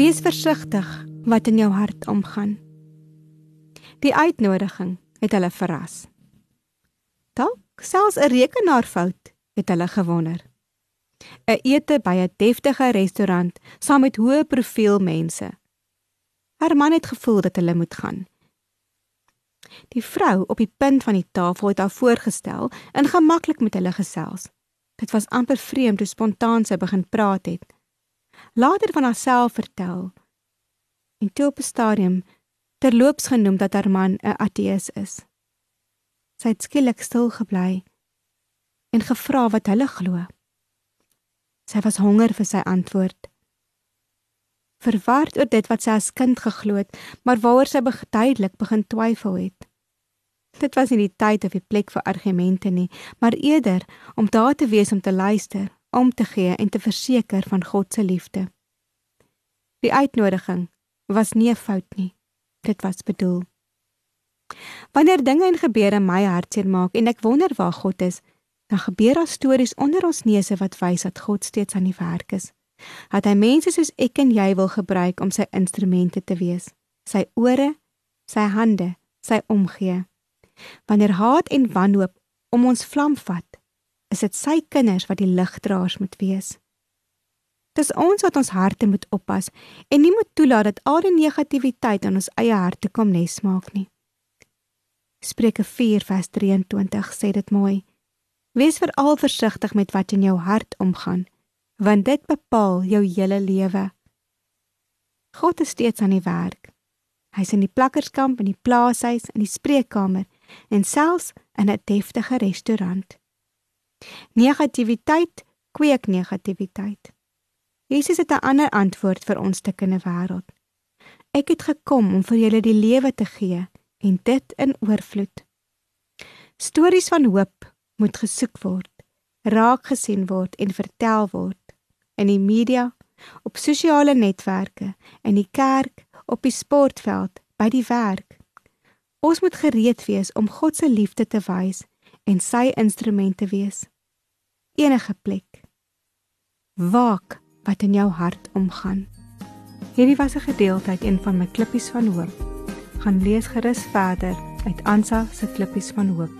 Wees versigtig wat in jou hart omgaan. Die uitnodiging het hulle verras. Dalk selfs 'n rekenaarfout het hulle gewonder. 'n Ete by 'n deftige restaurant saam met hoë profiel mense. Herman het gevoel dat hulle moet gaan. Die vrou op die punt van die tafel het haar voorgestel en gemaklik met hulle gesels. Dit was amper vreemd hoe spontaan sy begin praat het later van haarself vertel en toe op 'n stadium terloops genoem dat haar man 'n ateïs is. Sy het skielik stil gebly en gevra wat hulle glo. Sy was honger vir sy antwoord. Verward oor dit wat sy as kind geglo het, maar waaroor sy beduidelik begin twyfel het. Dit was nie die tyd of die plek vir argumente nie, maar eerder om daar te wees om te luister om te gee en te verseker van God se liefde. Die uitnodiging was nie 'n fout nie. Dit was bedoel. Wanneer dinge en gebeure my hartseer maak en ek wonder waar God is, dan gebeur daar stories onder ons neuse wat wys dat God steeds aan die werk is. Dat hy mense soos ek en jy wil gebruik om sy instrumente te wees. Sy ore, sy hande, sy omgee. Wanneer haat en wanhoop om ons vlam vat, is dit sy kinders wat die ligdraers moet wees. Dis ons wat ons harte moet oppas en nie moet toelaat dat al die negativiteit in ons eie harte kom nes maak nie. Spreuke 4:23 sê dit mooi. Wees veral versigtig met wat in jou hart omgaan, want dit bepaal jou hele lewe. God is steeds aan die werk. Hy's in die plakkerskamp, in die plaashuis, in die spreekkamer en selfs in 'n deftige restaurant. Negativiteit kweek negativiteit. Jesus het 'n ander antwoord vir ons te kinne wêreld. Ek het gekom om vir julle die lewe te gee en dit in oorvloed. Stories van hoop moet gesoek word, raak gesien word en vertel word in die media, op sosiale netwerke, in die kerk, op die sportveld, by die werk. Ons moet gereed wees om God se liefde te wys en sy instrument te wees. Enige plek. Waak wat in jou hart omgaan. Hierdie was 'n gedeelte uit een van my klippies van hoop. Gaan lees gerus verder uit Ansa se klippies van hoop.